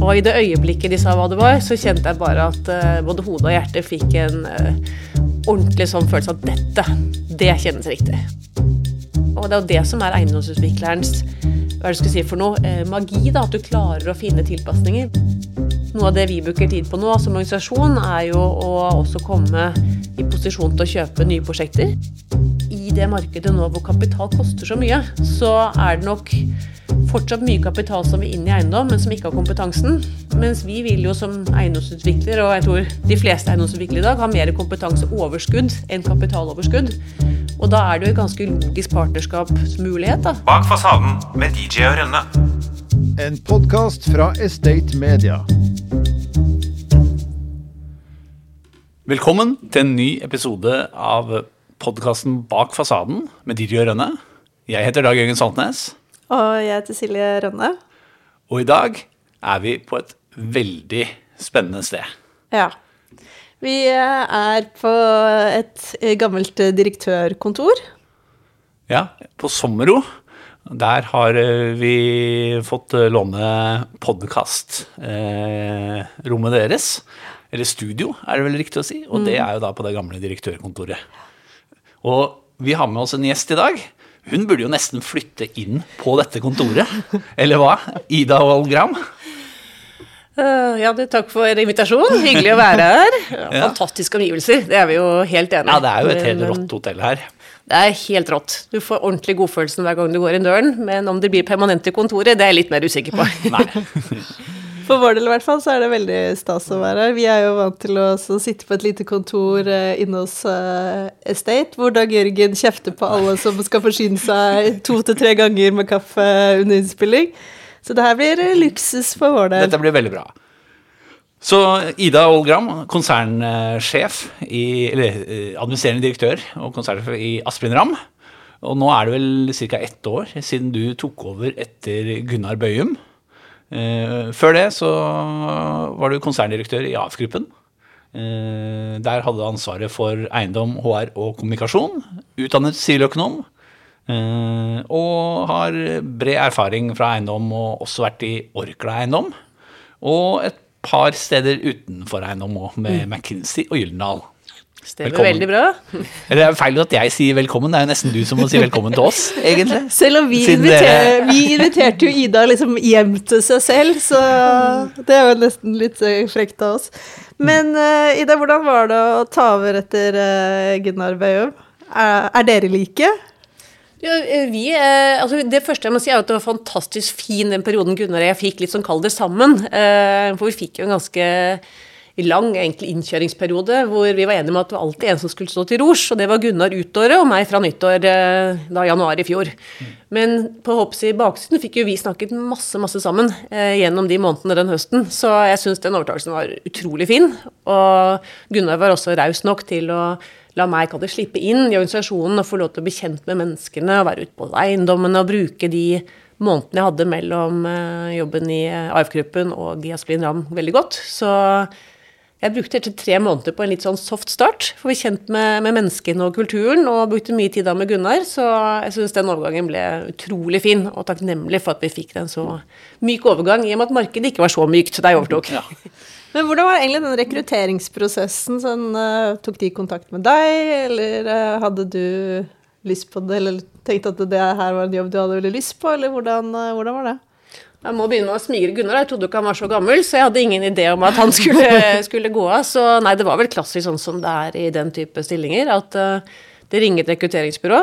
Og i det øyeblikket de sa hva det var, så kjente jeg bare at uh, både hodet og hjertet fikk en uh, ordentlig sånn følelse av dette, det kjennes riktig. Og det er jo det som er eiendomsutviklerens hva er det skal si for noe, eh, magi. da, At du klarer å finne tilpasninger. Noe av det vi bruker tid på nå som organisasjon, er jo å også komme i posisjon til å kjøpe nye prosjekter. I det markedet nå hvor kapital koster så mye, så er det nok fortsatt mye kapital som vil inn i eiendom, men som ikke har kompetansen. Mens vi vil jo som eiendomsutvikler, og jeg tror de fleste eiendomsutviklere i dag, ha mer kompetanseoverskudd enn kapitaloverskudd. Og da er det jo et ganske logisk partnerskapsmulighet, da. Bak fasaden med DJ og Rønne. En podkast fra Estate Media. Velkommen til en ny episode av podkasten Bak fasaden med Didi og Rønne. Jeg heter Dag Jørgen Saltnes. Og jeg heter Silje Rønne. Og i dag er vi på et veldig spennende sted. Ja. Vi er på et gammelt direktørkontor. Ja, på Sommero. Der har vi fått låne podkastrommet deres. Eller studio, er det vel riktig å si. Og det er jo da på det gamle direktørkontoret. Og vi har med oss en gjest i dag. Hun burde jo nesten flytte inn på dette kontoret. Eller hva? Ida Wold-Gram? Uh, ja, du, takk for invitasjonen. Hyggelig å være her. Fantastiske omgivelser, det er vi jo helt enige Ja, det er jo et helt rått hotell her. Det er helt rått. Du får ordentlig godfølelsen hver gang du går inn døren, men om det blir permanent i kontoret, det er jeg litt mer usikker på. For vår del i hvert fall så er det veldig stas å være her. Vi er jo vant til å så sitte på et lite kontor eh, inne hos eh, Estate, hvor Dag Jørgen kjefter på alle som skal forsyne seg to til tre ganger med kaffe under innspilling. Så det her blir eh, luksus for vår del. Dette blir veldig bra. Så Ida Wold-Gram, konsernsjef i Eller eh, administrerende direktør og konsernsjef i Asplin Ram. Og nå er det vel ca. ett år siden du tok over etter Gunnar Bøyum. Eh, før det så var du konserndirektør i AF-gruppen. Eh, der hadde du ansvaret for eiendom, HR og kommunikasjon. Utdannet siviløkonom. Og har bred erfaring fra eiendom og også vært i Orkla eiendom. Og et par steder utenfor eiendom òg, med McKinsey og Gyldendal. Stemmer Velkommen. veldig bra. Eller det er feil at jeg sier velkommen, det er jo nesten du som må si velkommen til oss, egentlig. Selv om vi, inviter, vi inviterte jo Ida liksom hjem til seg selv, så det er jo nesten litt eh, frekt av oss. Men eh, Ida, hvordan var det å ta over etter eh, Gunnar Bøhum? Er, er dere like? Ja, eh, vi, eh, altså det første jeg må si er at det var fantastisk fin den perioden Gunnar og jeg fikk litt sånn kall det sammen. Eh, for vi fikk jo en ganske lang egentlig innkjøringsperiode hvor vi var enige om at det var alltid en som skulle stå til rors, og det var Gunnar utåret og meg fra nyttår eh, da januar i fjor. Men på Hoppsi baksiden fikk jo vi snakket masse, masse sammen eh, gjennom de månedene den høsten, så jeg syns den overtakelsen var utrolig fin. Og Gunnar var også raus nok til å la meg kan det slippe inn i organisasjonen og få lov til å bli kjent med menneskene og være ute på eiendommene og bruke de månedene jeg hadde mellom eh, jobben i eh, AF-gruppen og i Asplin Ram veldig godt. Så jeg brukte etter tre måneder på en litt sånn soft start, for å bli kjent med, med menneskene og kulturen, og brukte mye tid da med Gunnar, så jeg syns den overgangen ble utrolig fin, og takknemlig for at vi fikk en så myk overgang, i og med at markedet ikke var så mykt da jeg overtok. Ja. Men hvordan var egentlig den rekrutteringsprosessen? Sånn, uh, tok de kontakt med deg, eller uh, hadde du lyst på det, eller tenkte at det her var en jobb du hadde veldig lyst på, eller hvordan, uh, hvordan var det? Jeg må begynne med å smigre Gunnar. Jeg trodde ikke han var så gammel, så jeg hadde ingen idé om at han skulle, skulle gå av. Så nei, det var vel klassisk sånn som det er i den type stillinger, at uh, det ringer et rekrutteringsbyrå.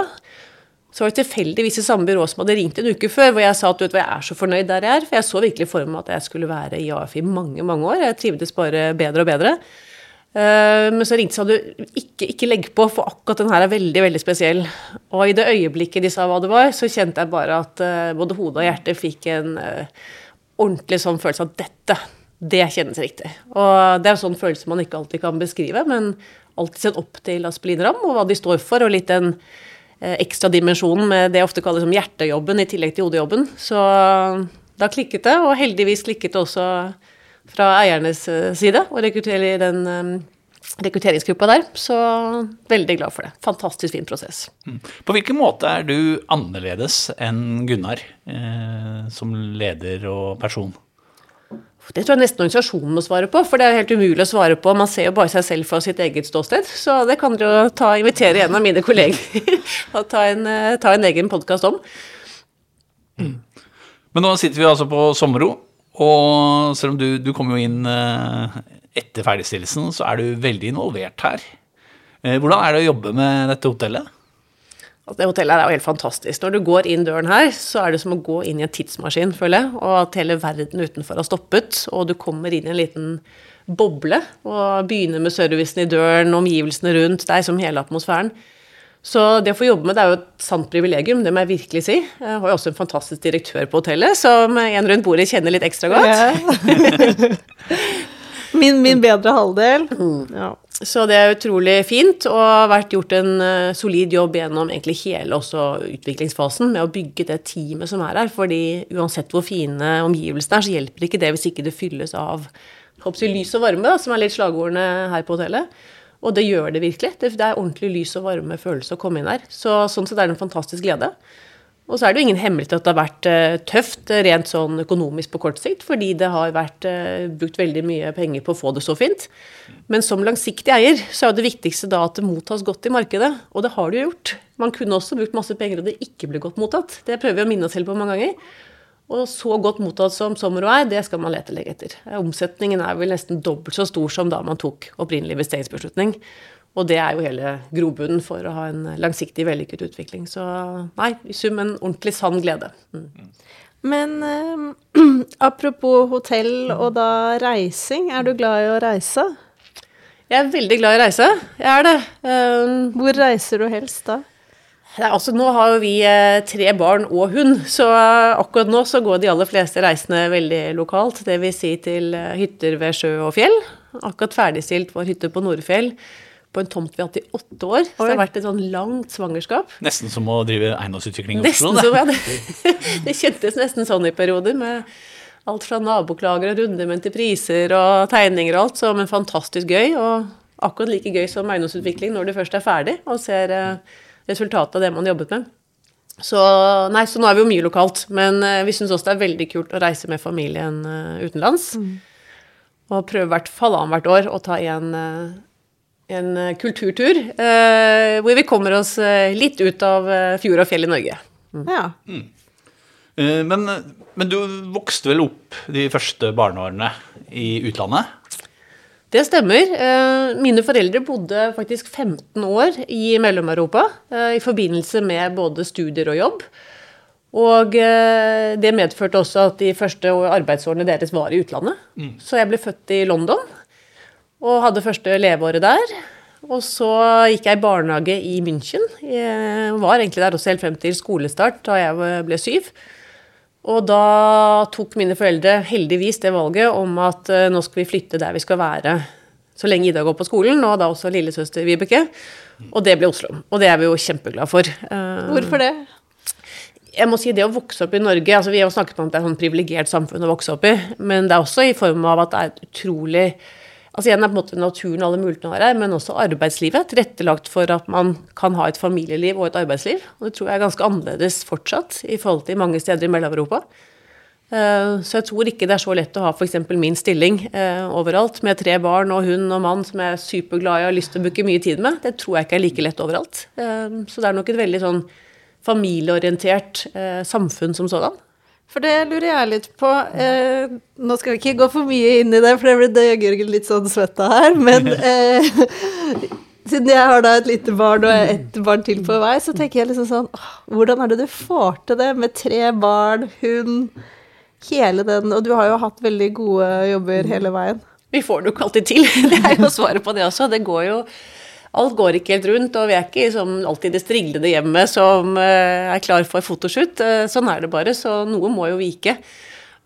Så var det tilfeldigvis i samme byrå som hadde ringt en uke før, hvor jeg sa at du vet hva, jeg er så fornøyd der jeg er. For jeg så virkelig for meg at jeg skulle være i AF i mange, mange år. Jeg trivdes bare bedre og bedre. Eh, Men så ringte de og sa ikke, ikke legg på, for akkurat den her er veldig veldig spesiell. Og i det øyeblikket de sa hva det var, så kjente jeg bare at eh, både hodet og hjertet fikk en eh, ordentlig sånn følelse av dette, det kjennes riktig. Og det er en sånn følelse man ikke alltid kan beskrive, men alltid sett opp til Aspelin Ram og hva de står for, og litt den ekstra dimensjonen med det jeg ofte kaller som hjertejobben i tillegg til hodejobben. Så da klikket det, og heldigvis klikket det også fra eiernes eh, side å rekruttere i den eh, rekrutteringsgruppa der. Så veldig glad for det. Fantastisk fin prosess. På hvilken måte er du annerledes enn Gunnar eh, som leder og person? Det tror jeg nesten organisasjonen må svare på, for det er helt umulig å svare på. Man ser jo bare seg selv fra sitt eget ståsted. Så det kan dere jo ta, invitere en av mine kolleger og ta en, ta en egen podkast om. Men nå sitter vi altså på sommerro, og selv om du, du kom jo inn eh, etter ferdigstillelsen, så er du veldig involvert her. Eh, Hvordan er det å jobbe med dette hotellet? Altså, det hotellet er jo helt fantastisk. Når du går inn døren her, så er det som å gå inn i en tidsmaskin, føler jeg. Og at hele verden utenfor har stoppet, og du kommer inn i en liten boble. Og begynner med servicen i døren, omgivelsene rundt. Er som hele atmosfæren. Så det å få jobbe med det er jo et sant privilegium, det må jeg virkelig si. Jeg har jo også en fantastisk direktør på hotellet, som en rundt bordet kjenner litt ekstra godt. Ja. min, min bedre halvdel. Ja. Så det er utrolig fint, og har vært gjort en eh, solid jobb gjennom egentlig hele også utviklingsfasen med å bygge det teamet som er her. fordi uansett hvor fine omgivelsene er, så hjelper ikke det hvis ikke det fylles av håper lys og varme, da, som er litt slagordene her på hotellet. Og det gjør det virkelig. Det, er ordentlig lys og varme følelse å komme inn her. Så sånn sett er det en fantastisk glede. Og så er det jo ingen hemmelighet at det har vært eh, tøft eh, rent sånn økonomisk på kort sikt, fordi det har vært eh, brukt veldig mye penger på å få det så fint. Men som langsiktig eier så er det viktigste da at det mottas godt i markedet. Og det har det jo gjort. Man kunne også brukt masse penger og det ikke ble godt mottatt. Det prøver vi å minne oss selv på mange ganger. Og så godt mottatt som Sommero er, det skal man lete lenge etter. Omsetningen er vel nesten dobbelt så stor som da man tok opprinnelig investeringsbeslutning. Og det er jo hele grobunnen for å ha en langsiktig, vellykket utvikling. Så nei, i sum en ordentlig sann glede. Mm. Men eh, apropos hotell og da reising, er du glad i å reise? Jeg er veldig glad i å reise. Jeg er det. Um, Hvor reiser du helst da? Nei, altså Nå har jo vi eh, tre barn og hund, så eh, akkurat nå så går de aller fleste reisene veldig lokalt. Dvs. Si til eh, hytter ved sjø og fjell. Akkurat ferdigstilt vår hytte på Nordfjell på en tomt vi har hatt i åtte år. Så det har vært et sånn langt svangerskap. Nesten som å drive eiendomsutvikling i Oslo. Nesten det. ja, det, kjentes nesten sånn i perioder, med alt fra naboklager og rundemenn til priser og tegninger og alt, så men fantastisk gøy. Og akkurat like gøy som eiendomsutvikling når du først er ferdig og ser eh, resultatet av det man har jobbet med. Så, nei, så nå er vi jo mye lokalt, men eh, vi syns også det er veldig kult å reise med familien utenlands. utenlands. Og prøve i hvert fall annethvert år å ta en, eh, en eh, kulturtur eh, hvor vi kommer oss eh, litt ut av eh, fjord og fjell i Norge. Ja. Mm. Men, men du vokste vel opp de første barneårene i utlandet? Det stemmer. Eh, Mine foreldre bodde faktisk 15 år i Mellom-Europa eh, i forbindelse med både studier og jobb. Og eh, det medførte også at de første arbeidsårene deres var i utlandet. Så jeg ble født i London og hadde første leveåret der. Og så gikk jeg i barnehage i München. Jeg var egentlig der også helt frem til skolestart, da jeg ble syv. Og da tok mine foreldre heldigvis det valget om at eh, nå skal vi flytte der vi skal være så lenge Ida går på skolen, og da også lillesøster Vibeke. Og det ble Oslo. Og det er vi jo kjempeglade for. Eh, Hvorfor det? jeg må si det å vokse opp i Norge altså Vi har jo snakket om at det er et sånn privilegert samfunn å vokse opp i, men det er også i form av at det er et utrolig altså Igjen er på en måte naturen alle mulighetene har her, men også arbeidslivet. Tilrettelagt for at man kan ha et familieliv og et arbeidsliv. Og det tror jeg er ganske annerledes fortsatt i forhold til mange steder i Mellom-Europa. Eh, Så jeg tror ikke det er så lett å ha f.eks. min stilling eh, overalt, med tre barn og hund og mann som jeg er superglad i og har lyst til å bruke mye tid med. Det tror jeg ikke er like lett overalt. Eh, Så det er nok et veldig sånn familieorientert samfunn som sådan. For det lurer jeg litt på. Eh, nå skal vi ikke gå for mye inn i det, for det gjør Jørgen litt sånn svett av her. Men eh, siden jeg har da et lite barn og ett barn til på vei, så tenker jeg liksom sånn åh, Hvordan er det du får til det med tre barn, hund, hele den Og du har jo hatt veldig gode jobber hele veien. Vi får det jo ikke alltid til. Det er jo svaret på det også. Det går jo Alt går ikke helt rundt, og vi er ikke liksom alltid det striglede hjemmet som eh, er klar for fotoshoot. Eh, sånn er det bare, så noe må jo vike.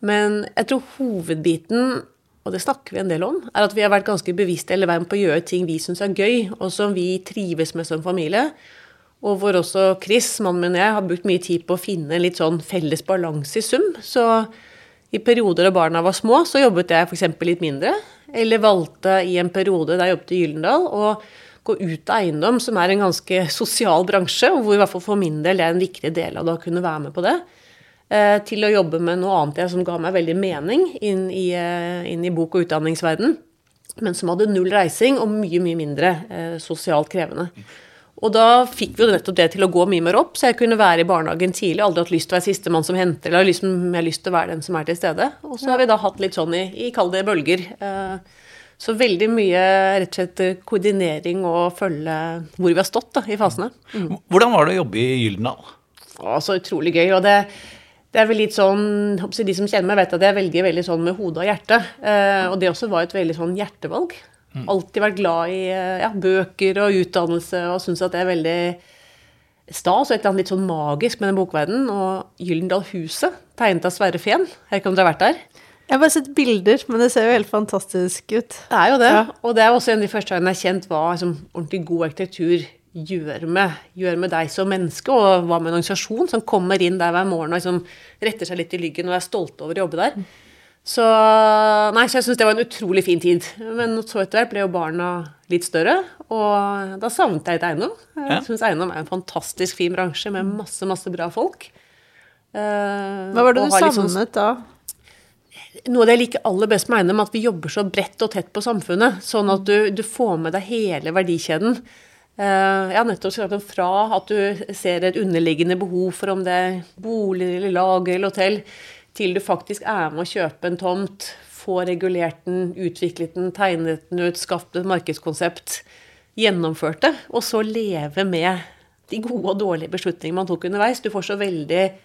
Men jeg tror hovedbiten, og det snakker vi en del om, er at vi har vært ganske bevisste hele veien på å gjøre ting vi syns er gøy, og som vi trives med som familie. Og hvor også Chris, mannen min og jeg, har brukt mye tid på å finne litt sånn felles balanse i sum. Så i perioder da barna var små, så jobbet jeg f.eks. litt mindre. Eller valgte i en periode da jeg jobbet i Gyllendal, å gå ut av eiendom, som er en ganske sosial bransje, og hvor i hvert fall for min del er en viktig del av det å kunne være med på det. eh, til å jobbe med noe annet jeg som ga meg veldig mening inn i, eh, inn i bok- og utdanningsverden, men som hadde null reising og mye, mye mindre eh, sosialt krevende. Og da fikk vi jo nettopp det til å gå mye mer opp, så jeg kunne være i barnehagen tidlig. Aldri hatt lyst til å være sistemann som henter, eller liksom, jeg har lyst til å være den som er til stede. Og så har vi da hatt litt sånn i, i kall det bølger. Eh, så veldig mye rett og slett koordinering og følge hvor vi har stått da, i fasene. Hvordan var det å jobbe i Gyldendal? Å, så utrolig gøy. Og det, det er vel litt sånn De som kjenner meg, vet at jeg velger veldig sånn med hodet og hjertet. Eh, og det også var et veldig sånn hjertevalg. Alltid vært glad i eh, ja, bøker og utdannelse og syns at det er veldig stas og et eller annet litt sånn magisk med den bokverdenen. Og Gyldendal-huset, tegnet av Sverre Fehn. Jeg vet ikke om dere har vært der? Jeg har bare sett bilder, men det ser jo helt fantastisk ut. Det er jo det. Ja. Og det er også en av de første gangene jeg har kjent hva liksom, ordentlig god arkitektur gjør med, gjør med deg som menneske, og hva med en organisasjon som kommer inn der hver morgen og liksom retter seg litt i lyggen og er stolte over å jobbe der. Så, nei, så jeg syns det var en utrolig fin tid. Men så etter hvert ble jo barna litt større, og da savnet jeg litt eiendom. Jeg syns eiendom er en fantastisk fin bransje med masse, masse bra folk. Eh, Hva var det du savnet sånn- da? Noe av det jeg liker aller best med eiendom, at vi jobber så bredt og tett på samfunnet. Sånn at du, du får med deg hele verdikjeden. Jeg har nettopp sagt, fra at du ser et underliggende behov for om det er boliger eller lager eller hotell, til du faktisk er med å kjøpe en tomt, få regulert den, utviklet den, tegnet den ut, skapt et markedskonsept, gjennomført det, og så leve med de gode og dårlige beslutningene man tok underveis. Du får så veldig eh,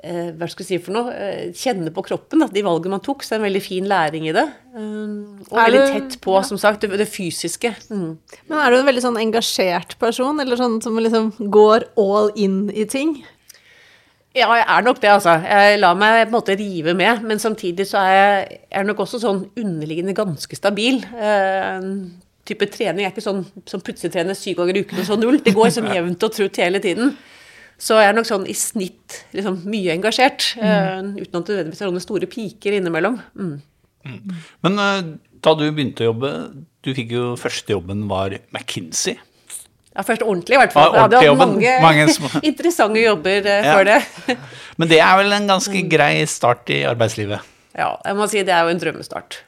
hva skal jeg si for noe, eh, kjenne på kroppen, at de valgene man tok. Så det er en veldig fin læring i det. Um, og Er veldig tett på, som sagt, det, det fysiske. Mm. Men er du en veldig sånn engasjert person, eller sånn som liksom går all in i ting? Ja, jeg er nok det, altså. Jeg lar meg på en måte rive med, men samtidig så er jeg, jeg er nok også sånn underliggende ganske stabil. Eh, type trening er ikke sånn som plutselig trener syv ganger i uken og så null. Det går liksom jevnt og trutt hele tiden. Så jeg er nok sånn i snitt liksom mye engasjert, eh, uten at det nødvendigvis er noen store piker innimellom. Mm. Men uh, da du begynte å jobbe, du fikk jo første jobben var McKinsey. Ja, først ordentlig, i hvert fall. Ja, Jeg hadde mange, Mange interessante jobber Ja. før det. Men det er vel en ganske grei start i arbeidslivet. Ja, jeg må si det er jo en drømmestart.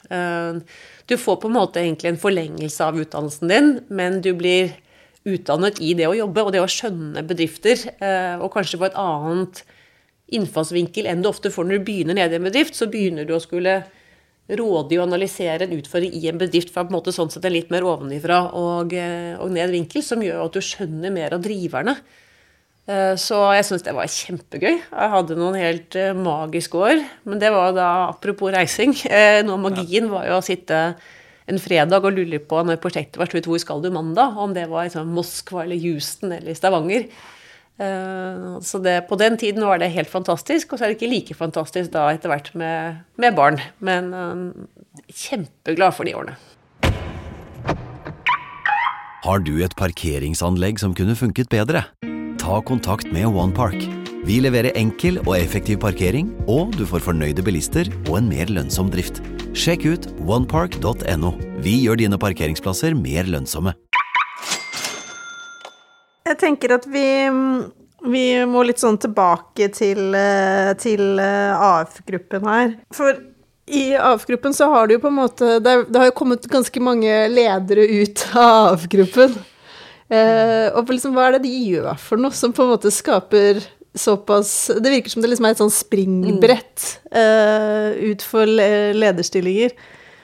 Du får på en måte egentlig en forlengelse av utdannelsen din, men du blir utdannet i det å jobbe og det å skjønne bedrifter, eh, og kanskje få et annet innfallsvinkel enn du ofte får når du begynner nede i en bedrift. Så begynner du å skulle rådgi og analysere en utfordring i en bedrift fra på en måte sånn sett en litt mer ovenifra og, eh, og ned vinkel, som gjør at du skjønner mer av driverne. Eh, Så jeg syns det var kjempegøy. Jeg hadde noen helt magiske år. Men det var da, apropos reising, noe av magien var jo å sitte en fredag og luller på når prosjektet var slutt, hvor skal du mandag? Om det var liksom Moskva eller Houston eller Stavanger. Eh, Så det, på den tiden var det helt fantastisk, og så er det ikke like fantastisk da etter hvert med, med barn. Men eh, kjempeglad for de årene. Har du et parkeringsanlegg som kunne funket bedre? Ta kontakt med OnePark. Vi leverer enkel og effektiv parkering, og du får fornøyde bilister og en mer lønnsom drift. Sjekk ut onepark.no. Vi gjør dine parkeringsplasser mer lønnsomme. Jeg tenker at vi, vi må litt sånn tilbake til, eh, til eh, AF-gruppen her. For i AF-gruppen så har det jo på en måte Det, det har jo kommet ganske mange ledere ut av AF-gruppen. Eh, og liksom, hva er det de gjør for noe som på en måte skaper såpass Det virker som det liksom er et sånn springbrett uh, ut for lederstillinger.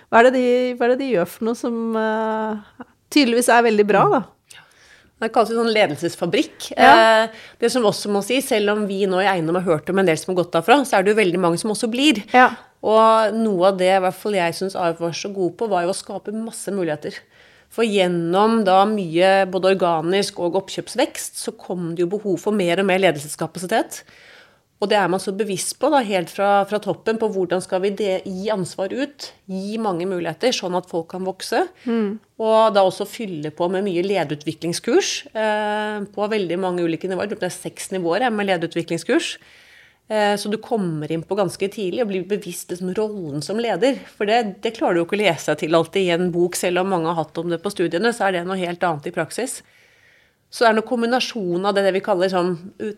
Hva er, det de, hva er det de gjør for noe som uh, tydeligvis er veldig bra, da? Det kalles jo sånn ledelsesfabrikk. Ja. Eh, det som også må si, selv om vi nå i Eiendom har hørt om en del som har gått derfra, så er det jo veldig mange som også blir. Ja. Og noe av det i hvert fall jeg syns AF var så god på, var jo å skape masse muligheter. For gjennom da mye både organisk og oppkjøpsvekst, så kom det jo behov for mer og mer ledelseskapasitet. Og det er man så bevisst på, da, helt fra, fra toppen, på hvordan skal vi det, gi ansvar ut, gi mange muligheter, sånn at folk kan vokse. Og da også fylle på med mye lederutviklingskurs eh, på veldig mange ulike nivåer. Det er seks nivåer med lederutviklingskurs. Eh, så du kommer inn på ganske tidlig og blir bevisst liksom, rollen som leder. For det, det klarer du jo ikke å lese til alltid i en bok, selv om mange har hatt om det på studiene, så er det noe helt annet i praksis. Så det er noen kombinasjon av det, det vi kaller sånn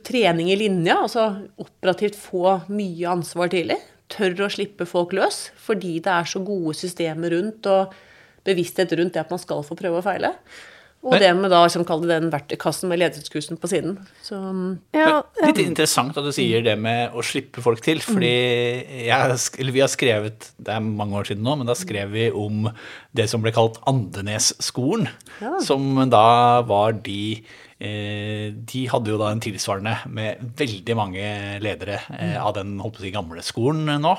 trening i linja, altså operativt få mye ansvar tidlig. Tørre å slippe folk løs fordi det er så gode systemer rundt og bevissthet rundt det at man skal få prøve og feile. Og det med da liksom kalle det den verktøykassen med ledighetskursen på siden. Så ja, Ja, Litt interessant at du sier det med å slippe folk til. Fordi jeg, vi har skrevet Det er mange år siden nå, men da skrev vi om det som ble kalt Andenes-skolen. Som da var de De hadde jo da en tilsvarende med veldig mange ledere eh, av den holdt på å si, gamle skolen nå.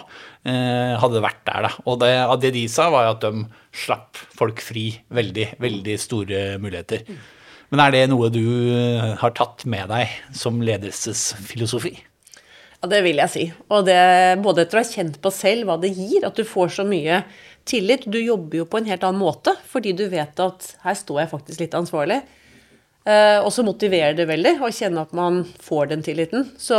Eh, hadde vært der, da. Og det, av det de sa, var jo at de slapp folk fri. Veldig, veldig store muligheter. Men er det noe du har tatt med deg som ledelsesfilosofi? Ja, det vil jeg si. Og det, både etter å ha kjent på selv hva det gir, at du får så mye tillit. Du jobber jo på en helt annen måte, fordi du vet at her står jeg faktisk litt ansvarlig. Eh, og så motiverer det veldig å kjenne at man får den tilliten. Så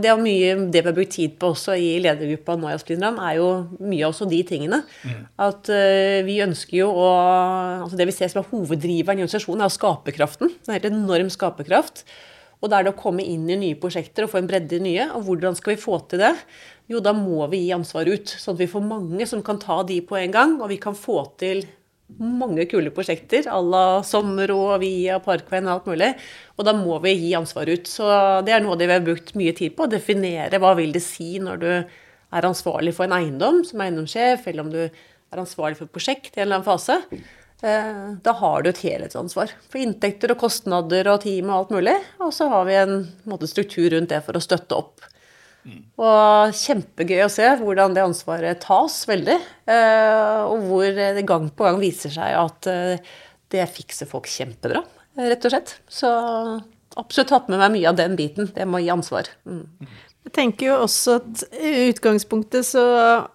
det er mye det vi har brukt tid på også i ledergruppa nå i Asplinram, er jo mye også de tingene. At eh, vi ønsker jo å altså Det vi ser som er hoveddriveren i organisasjonen, er skaperkraften. Det er helt enorm skaperkraft. Og da er det å komme inn i nye prosjekter og få en bredde i nye. Og hvordan skal vi få til det? Jo, da må vi gi ansvar ut, sånn at vi får mange som kan ta de på en gang. Og vi kan få til mange kule prosjekter à la Sommerå, Via, Parkveien og alt mulig. Og da må vi gi ansvar ut. Så det er noe vi har brukt mye tid på. Å definere hva vil det si når du er ansvarlig for en eiendom som eiendomssjef, eller om du er ansvarlig for et prosjekt i en eller annen fase. Eh, Da har du et helhetsansvar for inntekter og kostnader og team og alt mulig. Og så har vi en måte, struktur rundt det for å støtte opp. Og kjempegøy å se hvordan det ansvaret tas veldig. eh, Og hvor det gang på gang viser seg at eh, det fikser folk kjempebra, rett og slett. Så absolutt tatt med meg mye av den biten. Det må gi ansvar. Mm. Jeg tenker jo også at i utgangspunktet så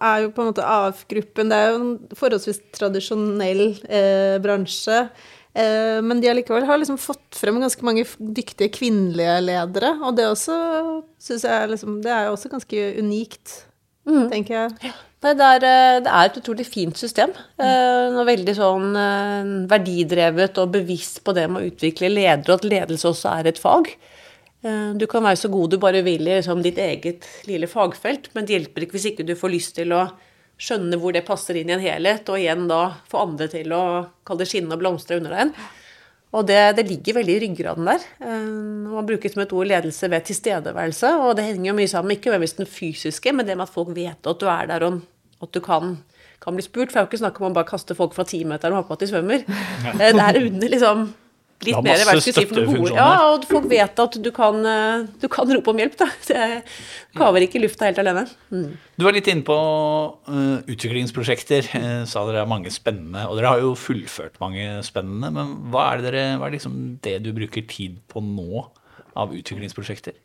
er jo på en måte AF-gruppen Det er jo en forholdsvis tradisjonell eh, bransje. Eh, men de allikevel har liksom fått frem ganske mange dyktige kvinnelige ledere. Og det også syns jeg er liksom Det er jo også ganske unikt, tenker jeg. Nei, det, er, eh, det er et utrolig fint system. Mm. og veldig sånn verdidrevet og bevisst på det med å utvikle ledere, og at ledelse også er et fag. Du kan være så god du bare vil i liksom, ditt eget lille fagfelt, men det hjelper ikke hvis ikke du får lyst til å skjønne hvor det passer inn i en helhet, og igjen da få andre til å kalle det skinne og blomstre under deg. Og det, det ligger veldig i ryggraden der. Eh, Man bruker som et ord ledelse ved tilstedeværelse, og det henger jo mye sammen, ikke nødvendigvis den fysiske, men det med at folk vet at du er der, og at du kan, kan bli spurt. For det er jo ikke snakk om å bare kaste folk fra timeteren og håpe at de svømmer. Eh, Det er under liksom litt har mer hva skal si, for gode. støttefunksjoner. Ja, og folk vet at du kan, eh, du kan rope om hjelp, da. Det kaver ikke lufta helt alene. Mm. Du var litt inne på eh, utviklingsprosjekter. Uh, sa dere er mange spennende, og dere har jo fullført mange spennende. Men hva er det, dere, hva er liksom det du bruker tid på nå av utviklingsprosjekter?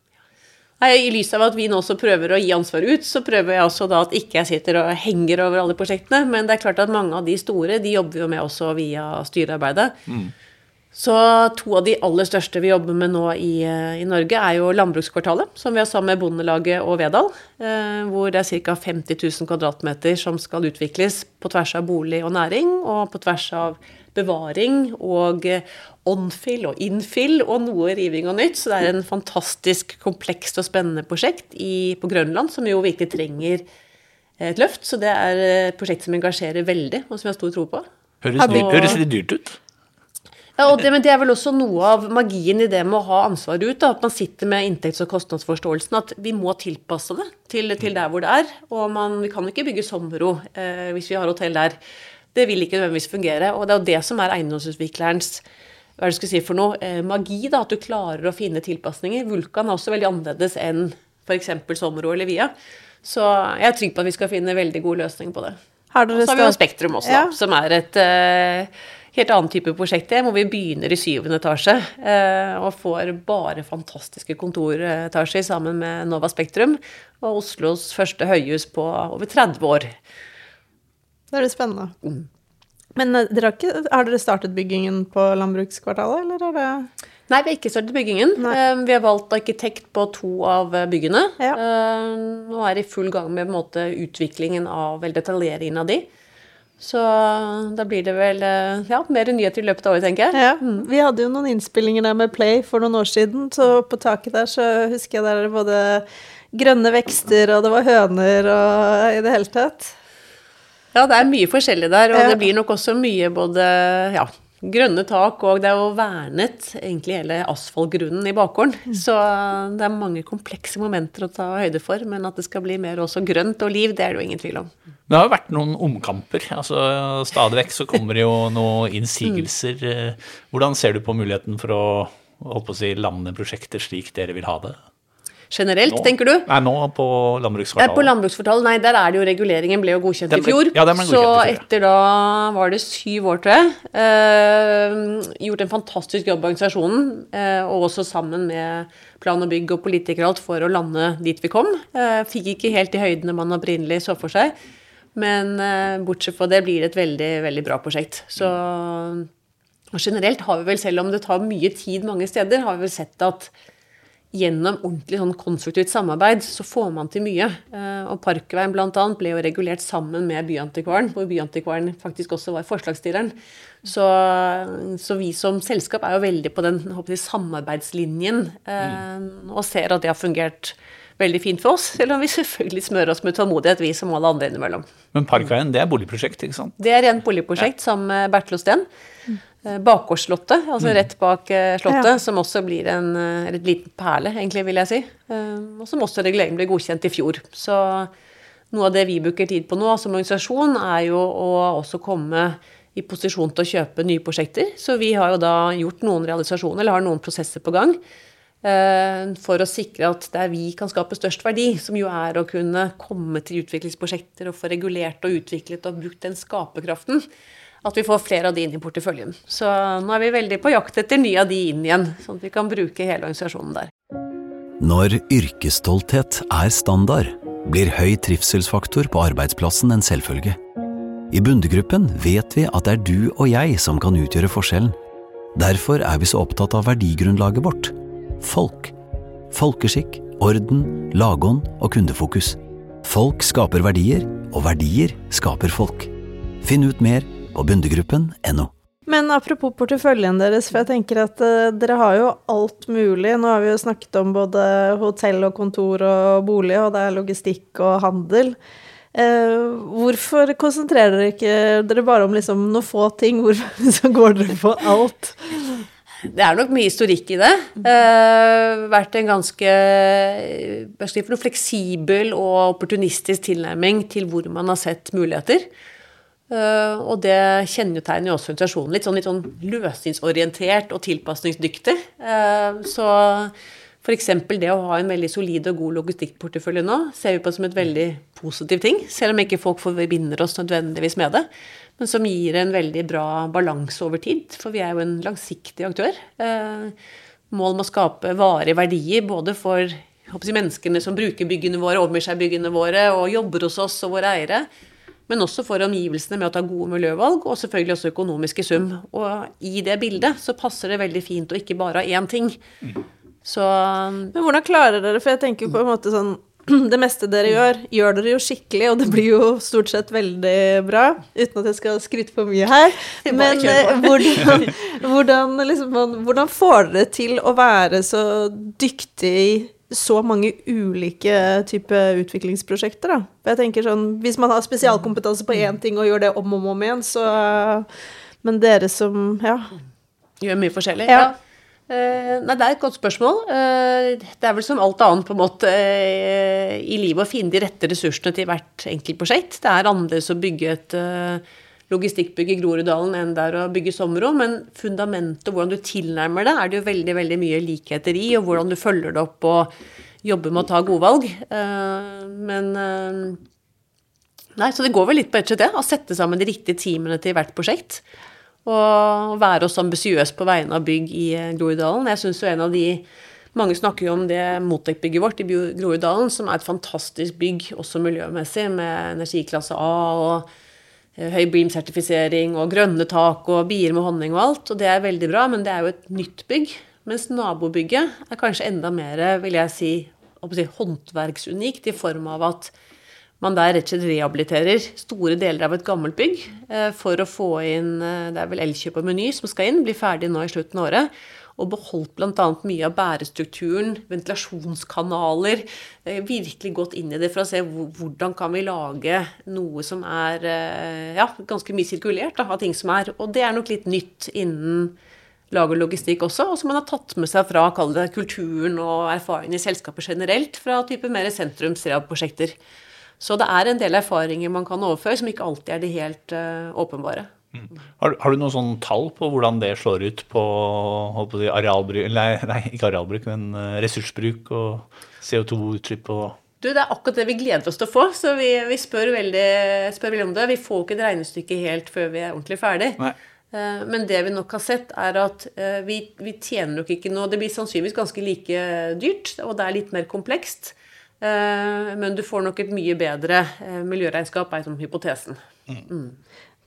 I lys av at vi nå også prøver å gi ansvar ut, så prøver jeg også da at ikke jeg sitter og henger over alle prosjektene. Men det er klart at mange av de store, de jobber vi jo med også via styrearbeidet. Så to av de aller største vi jobber med nå i, eh, i Norge, er jo Landbrukskvartalet, som vi har sammen med Bondelaget og Vedal. Eh, hvor det er ca. 50 000 kvadratmeter som skal utvikles på tvers av bolig og næring, og på tvers av bevaring og eh, on-fill og infill og noe riving og nytt. Så det er en fantastisk komplekst og spennende prosjekt i, på Grønland, som jo virkelig trenger et løft. Så det er et prosjekt som engasjerer veldig, og som jeg har stor tro på. Høres, dyrt, høres litt dyrt ut. Ja, og det, men det er vel også noe av magien i det med å ha ansvaret ut. Da, at man sitter med inntekts- og kostnadsforståelsen. At vi må tilpasse det til, til der hvor det er. Og man, vi kan ikke bygge sommerro eh, hvis vi har hotell der. Det vil ikke nødvendigvis fungere. Og det er jo det som er eiendomsutviklerens hva er det du skal si for noe, eh, magi. da, At du klarer å finne tilpasninger. Vulkan er også veldig annerledes enn f.eks. Sommerro eller Via. Så jeg er trygg på at vi skal finne veldig god løsning på det. Har dere Så har vi jo Spektrum også, Ja. da, som er et eh, helt annen type prosjekt. Det, hvor vi begynner i syvende etasje eh, og får bare fantastiske kontoretasjer sammen med Nova Spektrum. Og Oslos første høyhus på over 30 år. Det er det spennende. Mm. Men eh, dere har, ikke, har dere startet byggingen på landbrukskvartalet, eller er det Nei, vi har ikke startet byggingen. Nei. Eh, Vi har valgt arkitekt på to av byggene. Ja. Nå er i full gang med måte, utviklingen av, eller detaljeringen av de. Så da blir det vel eh, ja, mer nyheter i løpet av året, tenker jeg. Ja, vi hadde jo noen innspillinger der med Play for noen år siden, så på taket der så husker jeg der er både grønne vekster, og det var høner og i det hele tatt. Ja, det er mye forskjellig der, og Ja. det blir nok også mye både ja, grønne tak, og det er jo vernet egentlig hele asfaltgrunnen i bakgården. Så det er mange komplekse momenter å ta høyde for, men at det skal bli mer også grønt og liv, det er det jo ingen tvil om. Det har jo vært noen omkamper. altså Stadig vekk så kommer det jo noen innsigelser. Eh, Hvordan ser du på muligheten for å holdt på å si, lande prosjekter slik dere vil ha det? Generelt, Nå? tenker du? Nei, nå på landbrukskvartalet. på landbrukskvartalet, nei, der er det jo reguleringen ble jo godkjent ble, i fjor. ja, så godkjent i fjor, Så etter da var det syv år, tror jeg, eh, gjort en fantastisk jobb av organisasjonen, eh, og også sammen med plan og bygg og politikere og alt for å lande dit vi kom. Eh, fikk ikke helt de høydene man opprinnelig så for seg, men bortsett fra det blir det et veldig, veldig bra prosjekt. Så og generelt har vi vel, selv om det tar mye tid mange steder, har vi vel sett at gjennom ordentlig sånn konstruktivt samarbeid, så får man til mye. Eh, Og Parkveien bl.a. ble jo regulert sammen med Byantikvaren, hvor Byantikvaren faktisk også var forslagsstilleren. Så, så vi som selskap er jo veldig på den jeg, samarbeidslinjen, mm. og ser at det har fungert veldig fint for oss, selv om vi selvfølgelig smører oss med tålmodighet, vi som alle andre innimellom. Men Parkveien, det er boligprosjekt, ikke sant? Det er rent boligprosjekt sammen med Bertelåsten. Eh, Bakgårdsslottet, altså rett bak eh, slottet, Ja. som også blir en eh, en liten perle, egentlig, vil jeg si. Eh, Og som også reguleringen ble godkjent i fjor. Så noe av det vi bruker tid på nå som organisasjon, er jo å også komme i posisjon til å kjøpe nye prosjekter. Så vi har jo da gjort noen realisasjoner, eller har noen prosesser på gang. Eh, For å sikre at der vi kan skape størst verdi, som jo er å kunne komme til utviklingsprosjekter og få regulert og utviklet og brukt den skaperkraften, at vi får flere av de inn i porteføljen. Så nå er vi veldig på jakt etter nye av de inn igjen, sånn at vi kan bruke hele organisasjonen der. Når yrkesstolthet er standard, blir høy trivselsfaktor på arbeidsplassen en selvfølge. I Bundegruppen vet vi at det er du og jeg som kan utgjøre forskjellen. Derfor er vi så opptatt av verdigrunnlaget vårt folk. Folkeskikk, orden, lagånd og kundefokus. Folk skaper verdier, og verdier skaper folk. Finn ut mer på bundegruppen.no. Men apropos porteføljen deres, for jeg tenker at uh, dere har jo alt mulig. Nå har vi jo snakket om både hotell og kontor og bolig, og det er logistikk og handel. Uh, hvorfor konsentrerer dere ikke dere bare om liksom noen få ting? Hvorfor går dere på alt? Det er nok mye historikk i det. Uh, vært en ganske noe, fleksibel og opportunistisk tilnærming til hvor man har sett muligheter. Uh, og det kjennetegner jo også organisasjonen litt, sånn, litt sånn løsningsorientert og tilpasningsdyktig. Uh, så f.eks. det å ha en veldig solid og god logistikkportefølje nå, ser vi på som et veldig positiv ting, selv om ikke folk forbinder oss nødvendigvis med det. Men som gir en veldig bra balanse over tid, for vi er jo en langsiktig aktør. Målet må skape varige verdier både for menneskene som bruker byggene våre, omgir seg byggene våre og jobber hos oss og våre eiere. Men også for omgivelsene med å ta gode miljøvalg, og selvfølgelig også økonomiske sum. Og i det bildet så passer det veldig fint å ikke bare ha én ting. Så Men hvordan klarer dere, for jeg tenker jo på en måte sånn det meste dere gjør, gjør dere jo skikkelig, og det blir jo stort sett veldig bra. Uten at jeg skal skryte for mye her. Men eh, hvordan, hvordan, liksom, hvordan får dere til å være så dyktig i så mange ulike typer utviklingsprosjekter, da? For jeg tenker sånn, Hvis man har spesialkompetanse på én ting og gjør det om og om igjen, så Men dere som Ja. gjør mye forskjellig. Ja. Eh, nei, det er et godt spørsmål. Eh, det er vel som alt annet på en måte eh, i livet å finne de rette ressursene til hvert enkelt prosjekt. Det er annerledes å bygge et logistikkbygg i Groruddalen enn det er å bygge sommerrom, men fundamentet og hvordan du tilnærmer det, er det jo veldig veldig mye likheter i, og hvordan du følger det opp og jobber med å ta gode valg. Men Nei, så det går vel litt på ett det. Å sette sammen de riktige teamene til hvert prosjekt. Og være også ambisiøse på vegne av bygg i eh, Groruddalen. Jeg syns jo en av de Mange snakker jo om det Motec-bygget vårt i Groruddalen, som er et fantastisk bygg, også miljømessig, med energiklasse A og eh, høy BREAM-sertifisering og grønne tak og bier med honning og alt. Og det er veldig bra, men det er jo et nytt bygg. Mens nabobygget er kanskje enda mer, vil jeg si håndverksunikt i form av at man der rett og slett rehabiliterer store deler av et gammelt bygg eh, for å få inn eh, Det er vel Elkjøp og Meny som skal inn, blir ferdig nå i slutten av året. Og beholdt bl.a. mye av bærestrukturen, ventilasjonskanaler. eh, Virkelig gått inn i det for å se hvor- hvordan kan vi lage noe som er ja, ganske mye sirkulert av ting som er. Og det er nok litt nytt innen lager logistikk også, og som man har tatt med seg fra det, kulturen og erfaringen i selskapet generelt, fra type mer sentrumsreab-prosjekter. Så det er en del erfaringer man kan overføre, som ikke alltid er de helt uh, åpenbare. Har, du- har du noen sånn tall på hvordan det slår ut på, på si, arealbruk Nei, nei, ikke arealbruk, men eh, ressursbruk og CO2-utslipp og Du, Det er akkurat det vi gleder oss til å få, så vi, vi spør, veldig, spør veldig om det. Vi får ikke et regnestykke helt før vi er ordentlig ferdig. Nei. Eh, Men det vi nok har sett, er at vi, vi tjener nok ikke noe Det blir sannsynligvis ganske like dyrt, og det er litt mer komplekst. Eh, Men du får nok et mye bedre eh, miljøregnskap, er som hypotesen.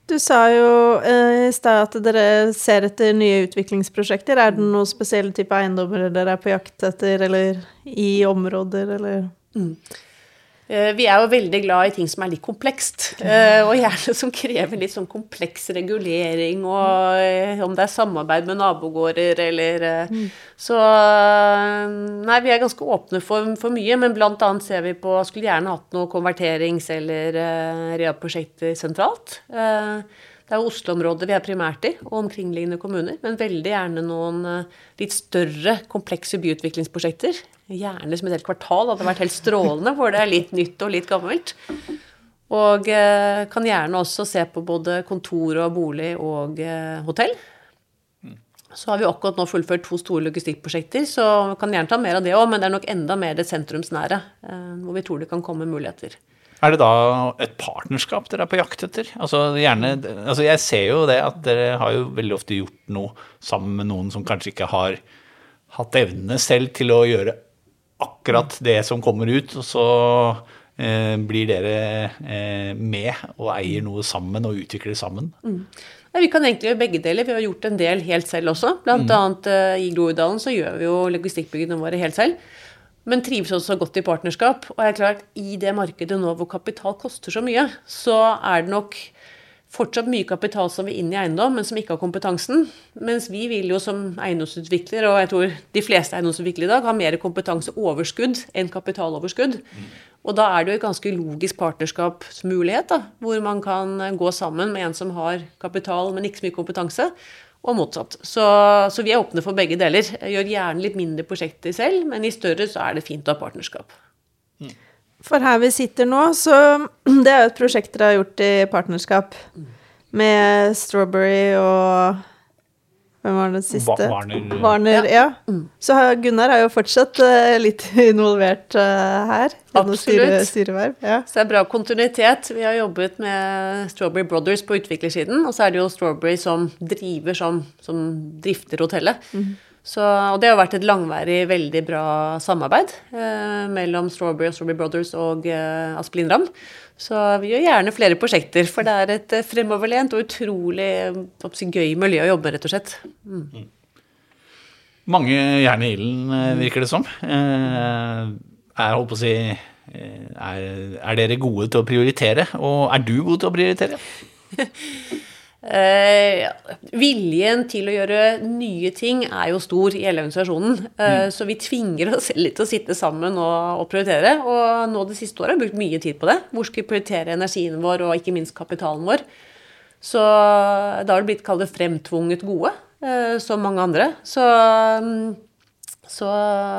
Du sa jo eh, i stad at dere ser etter nye utviklingsprosjekter. Er det noen spesielle type eiendommer dere er på jakt etter, eller i områder, eller? Eh, Vi er jo veldig glad i ting som er litt komplekst, eh, og gjerne som krever litt sånn kompleks regulering, og eh, om det er samarbeid med nabogårder eller eh, Så eh, Nei, vi er ganske åpne for, for mye, men blant annet ser vi på Skulle gjerne hatt noe konverterings- eller rea-prosjekter sentralt. Det er Oslo-området vi er primært i, og omkringliggende kommuner. Men veldig gjerne noen eh, litt større, komplekse byutviklingsprosjekter. Gjerne som et helt kvartal hadde vært helt strålende, hvor det er litt nytt og litt gammelt. Og eh, kan gjerne også se på både kontor og bolig og eh, hotell. Så har vi akkurat nå fullført to store logistikkprosjekter, så vi kan gjerne ta mer av det òg, men det er nok enda mer det sentrumsnære, hvor vi tror det kan komme muligheter. Er det da et partnerskap dere er på jakt etter? Altså, gjerne, altså Jeg ser jo det at dere har jo veldig ofte gjort noe sammen med noen som kanskje ikke har hatt evnene selv til å gjøre akkurat det som kommer ut, og så eh, blir dere eh, med og eier noe sammen og utvikler sammen. Ja, vi kan egentlig gjøre begge deler. Vi har gjort en del helt selv også. Blant annet eh, i Groruddalen så gjør vi jo logistikkbyggene våre helt selv. Men trives også godt i partnerskap. Og jeg er klart, i det markedet nå hvor kapital koster så mye, så er det nok fortsatt mye kapital som vil inn i eiendom, men som ikke har kompetansen. Mens vi vil jo som eiendomsutvikler, og jeg tror de fleste eiendomsutviklere i dag, ha mer kompetanseoverskudd enn kapitaloverskudd. Og da er det jo et ganske logisk partnerskapsmulighet, da, hvor man kan gå sammen med en som har kapital, men ikke så mye kompetanse, og motsatt. Så, så vi er åpne for begge deler. Jeg gjør gjerne litt mindre prosjekter selv, men i større så er det fint å ha partnerskap. For her vi sitter nå, så Det er jo et prosjekt dere har gjort i partnerskap med Strawberry og Hvem var det siste? Warner. Warner, ja. Så Gunnar er jo fortsatt uh, litt involvert uh, her. Absolutt. styre- styreverv. Ja. Så det er bra kontinuitet. Vi har jobbet med Strawberry Brothers på utviklersiden, og så er det jo Strawberry som driver som, som drifter hotellet. Så, og det har vært et langværig, veldig bra samarbeid eh, mellom Strawberry og Strawberry Brothers og eh, Aspelin Ramm. Så vi gjør gjerne flere prosjekter, for det er et eh, fremoverlent og utrolig eh, gøy miljø å jobbe med, rett og slett. Mange jern i ilden, eh, virker det som. Jeg Er, holdt på å si, er, er dere gode til å prioritere, og er du god til å prioritere? Eh, viljen til å gjøre nye ting er jo stor i hele organisasjonen. Eh, Så vi tvinger oss selv litt til å sitte sammen og, og prioritere. Og nå det siste året har jeg brukt mye tid på det. Hvor skal vi prioritere energien vår, og ikke minst kapitalen vår. Så da har det blitt kalt fremtvunget gode, eh, som mange andre. Så, mm, så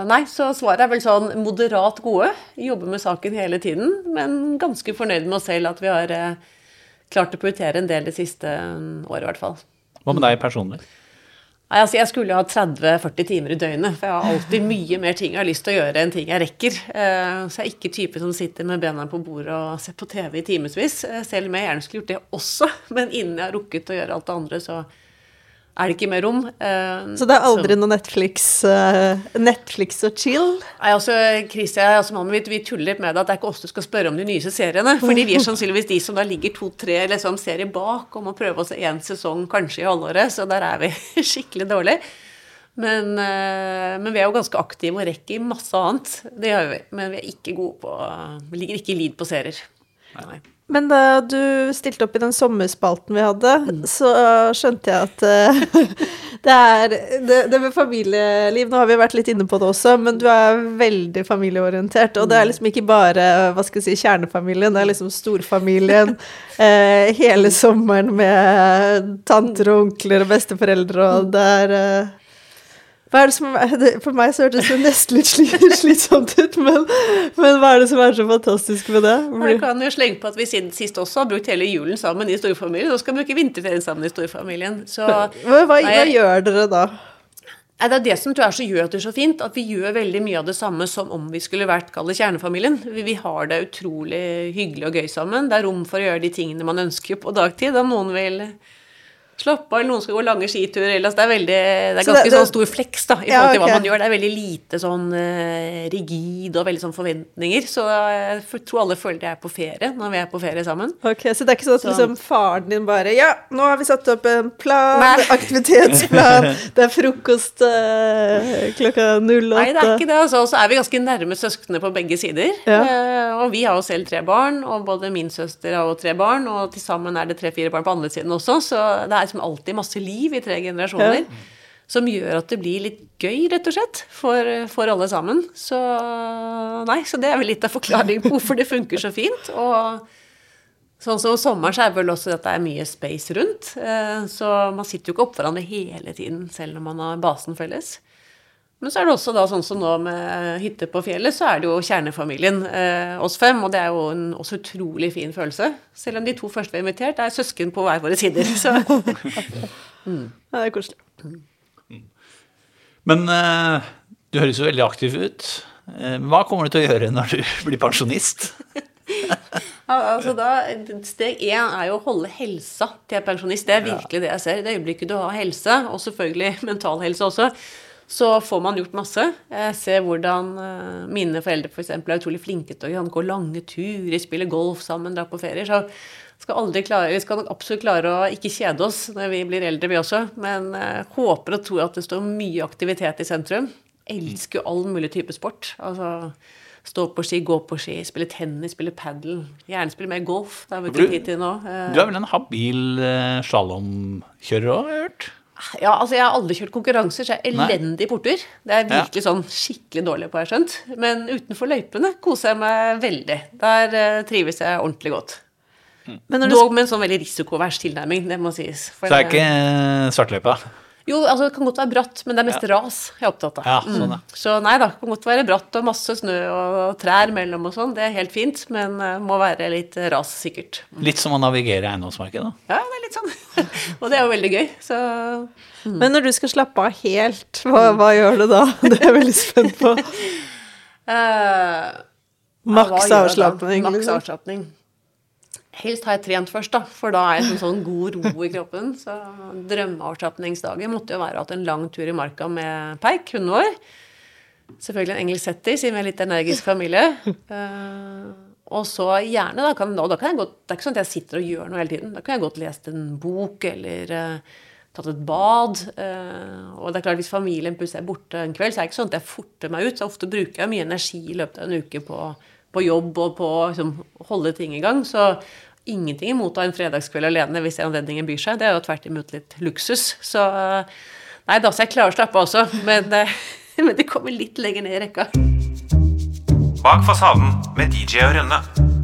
nei, så svaret er vel sånn moderat gode. Jobber med saken hele tiden, men ganske fornøyd med oss selv at vi har eh, klart å prioritere en del det siste mm, året, i hvert fall. Hva med deg personlig? Nei, altså Jeg skulle jo ha 30-40 timer i døgnet, for jeg har alltid mye mer ting jeg har lyst til å gjøre enn ting jeg rekker. Eh, Så jeg er ikke typen som sitter med bena på bordet og ser på TV i timevis. eh, Selv om jeg gjerne skulle gjort det også, men innen jeg har rukket å gjøre alt det andre, så er det ikke mer rom. Uh, Så det er aldri noe Netflix, uh, Netflix og chill? Nei, altså, Chris, jeg, altså, mannen min, vi tuller litt med det at det er ikke oss du skal spørre om de nyeste seriene. Fordi vi er sannsynligvis de som da ligger to-tre liksom, serier bak og må prøve oss se én sesong kanskje i halvåret. Så der er vi skikkelig dårlige. Men, uh, men vi er jo ganske aktive og rekker masse annet. Det gjør vi. Men vi er ikke gode på Vi ligger ikke i lead på serier. Nei. Men da du stilte opp i den sommerspalten vi hadde, så skjønte jeg at uh, det er det, det med familieliv Nå har vi vært litt inne på det også, men du er veldig familieorientert. Og det er liksom ikke bare hva skal jeg si, kjernefamilien, det er liksom storfamilien. uh, hele sommeren med tanter og onkler og besteforeldre, og det er eh, hva er det som det, For meg så hørtes det nesten litt slitsomt ut, men, men hva er det som er så fantastisk med det? Jeg kan jo slenge på at vi siden sist også har brukt hele julen sammen i storfamilien. Nå skal vi bruke vinterferien sammen i storfamilien. Så Hva, hva, hva gjør dere da? Det er det som tror jeg så gjør at det er så fint, at vi gjør veldig mye av det samme som om vi skulle vært kall kjernefamilien. Vi, vi har det utrolig hyggelig og gøy sammen. Det er rom for å gjøre de tingene man ønsker på dagtid. Om noen vil slappe av, noen skal gå lange skiturer. Eller, altså det er veldig, det er Så ganske det- det- sånn stor fleks da, i Ja, forhold til okay. hva man gjør. Det er veldig lite sånn uh, rigid og veldig sånn forventninger. Så jeg f- tror alle føler de er på ferie når vi er på ferie sammen. Ok, Så det er ikke sånn at Så- liksom, faren din bare Ja, nå har vi satt opp en plan, Nei. aktivitetsplan, det er frokost uh, klokka 08. Nei, det er ikke det. Altså. Og så er vi ganske nærme søsknene på begge sider. Ja. Uh, og vi har jo selv tre barn, og både min søster har jo tre barn, og til sammen er det tre-fire barn på andre siden også, så det er liksom alltid masse liv i tre generasjoner. Ja. Som gjør at det blir litt gøy, rett og slett, for, for alle sammen. Så nei, så det er vel litt av forklaringen på hvorfor det funker så fint. Og sånn som om sommeren så er vel også at det er mye space rundt. Eh, så man sitter jo ikke oppå hverandre hele tiden, selv om man har basen felles. Men så er det også da sånn som nå med hytte på fjellet, så er det jo kjernefamilien, eh, oss fem, og det er jo en også utrolig fin følelse. Selv om de to første vi har invitert, er søsken på hver våre sider. Så Ja, det er koselig. Men eh, du høres jo veldig aktiv ut. Eh, hva kommer du til å gjøre når du blir pensjonist? altså da, steg én er jo å holde helsa til pensjonist. Det er virkelig det jeg ser. I det øyeblikket du har helse, og selvfølgelig mental helse også, så får man gjort masse. Jeg ser hvordan eh, mine foreldre for eksempel, er utrolig flinke til å gå lange turer, spille golf sammen, dra på ferier. så skal klare, Vi skal nok absolutt klare å ikke kjede oss når vi blir eldre, vi også. Men jeg håper og tror at det står mye aktivitet i sentrum. Elsker all mulig type sport. Altså stå på ski, gå på ski, spille tennis, spille padel. Gjerne spille mer golf. Det har vi ikke tid til nå. Eh, Du er vel en habil slalåmkjører òg, har jeg hørt? Ja, altså Jeg har aldri kjørt konkurranser, så jeg er elendig i porter. Det er Ja. virkelig sånn skikkelig dårlig på, har jeg skjønt. Men utenfor løypene koser jeg meg veldig. Der uh, trives jeg ordentlig godt. Men når du Dog med en sånn veldig risikovers tilnærming, det må sies. For Så det er ikke svartløype, svartløypa? Jo, altså det kan godt være bratt, men det er mest ras jeg er opptatt av. Ja, sånn, ja. Så nei da, det kan godt være bratt og masse snø og trær mellom og sånn. Det er helt fint, men uh, må være litt ras, sikkert. Mm. Litt som å navigere i eiendomsmarkedet. Ja, det er litt sånn. og det er jo veldig gøy. Så Men når du skal slappe av helt, hva, hva gjør du da? Det er jeg veldig spent på. uh, Maks Ja, avslapning. Maks liksom. avslapning. Helst har jeg trent først, da, for da er jeg sånn, sånn god ro i kroppen. Så drømmeavslapningsdagen måtte jo være å ha hatt en lang tur i marka med Peik, hunden vår. Selvfølgelig en engelsk setter, siden vi er litt energisk familie. Uh, og så gjerne, da kan, da kan jeg godt Det er ikke sånn at jeg sitter og gjør noe hele tiden. Da kan jeg godt lest en bok eller uh, tatt et bad. Uh, og det er klart, hvis familien plutselig er borte en kveld, så er det ikke sånn at jeg forter meg ut. Så ofte bruker jeg mye energi i løpet av en uke på, på jobb og på å liksom, holde ting i gang. Så ingenting imot å ha en fredagskveld alene hvis anledningen byr seg. Det er jo tvert imot litt luksus. Så eh, nei da, så jeg klarer å slappe av også. Men, eh, men det kommer litt lenger ned i rekka. Bak fasaden med DJ og Rønne.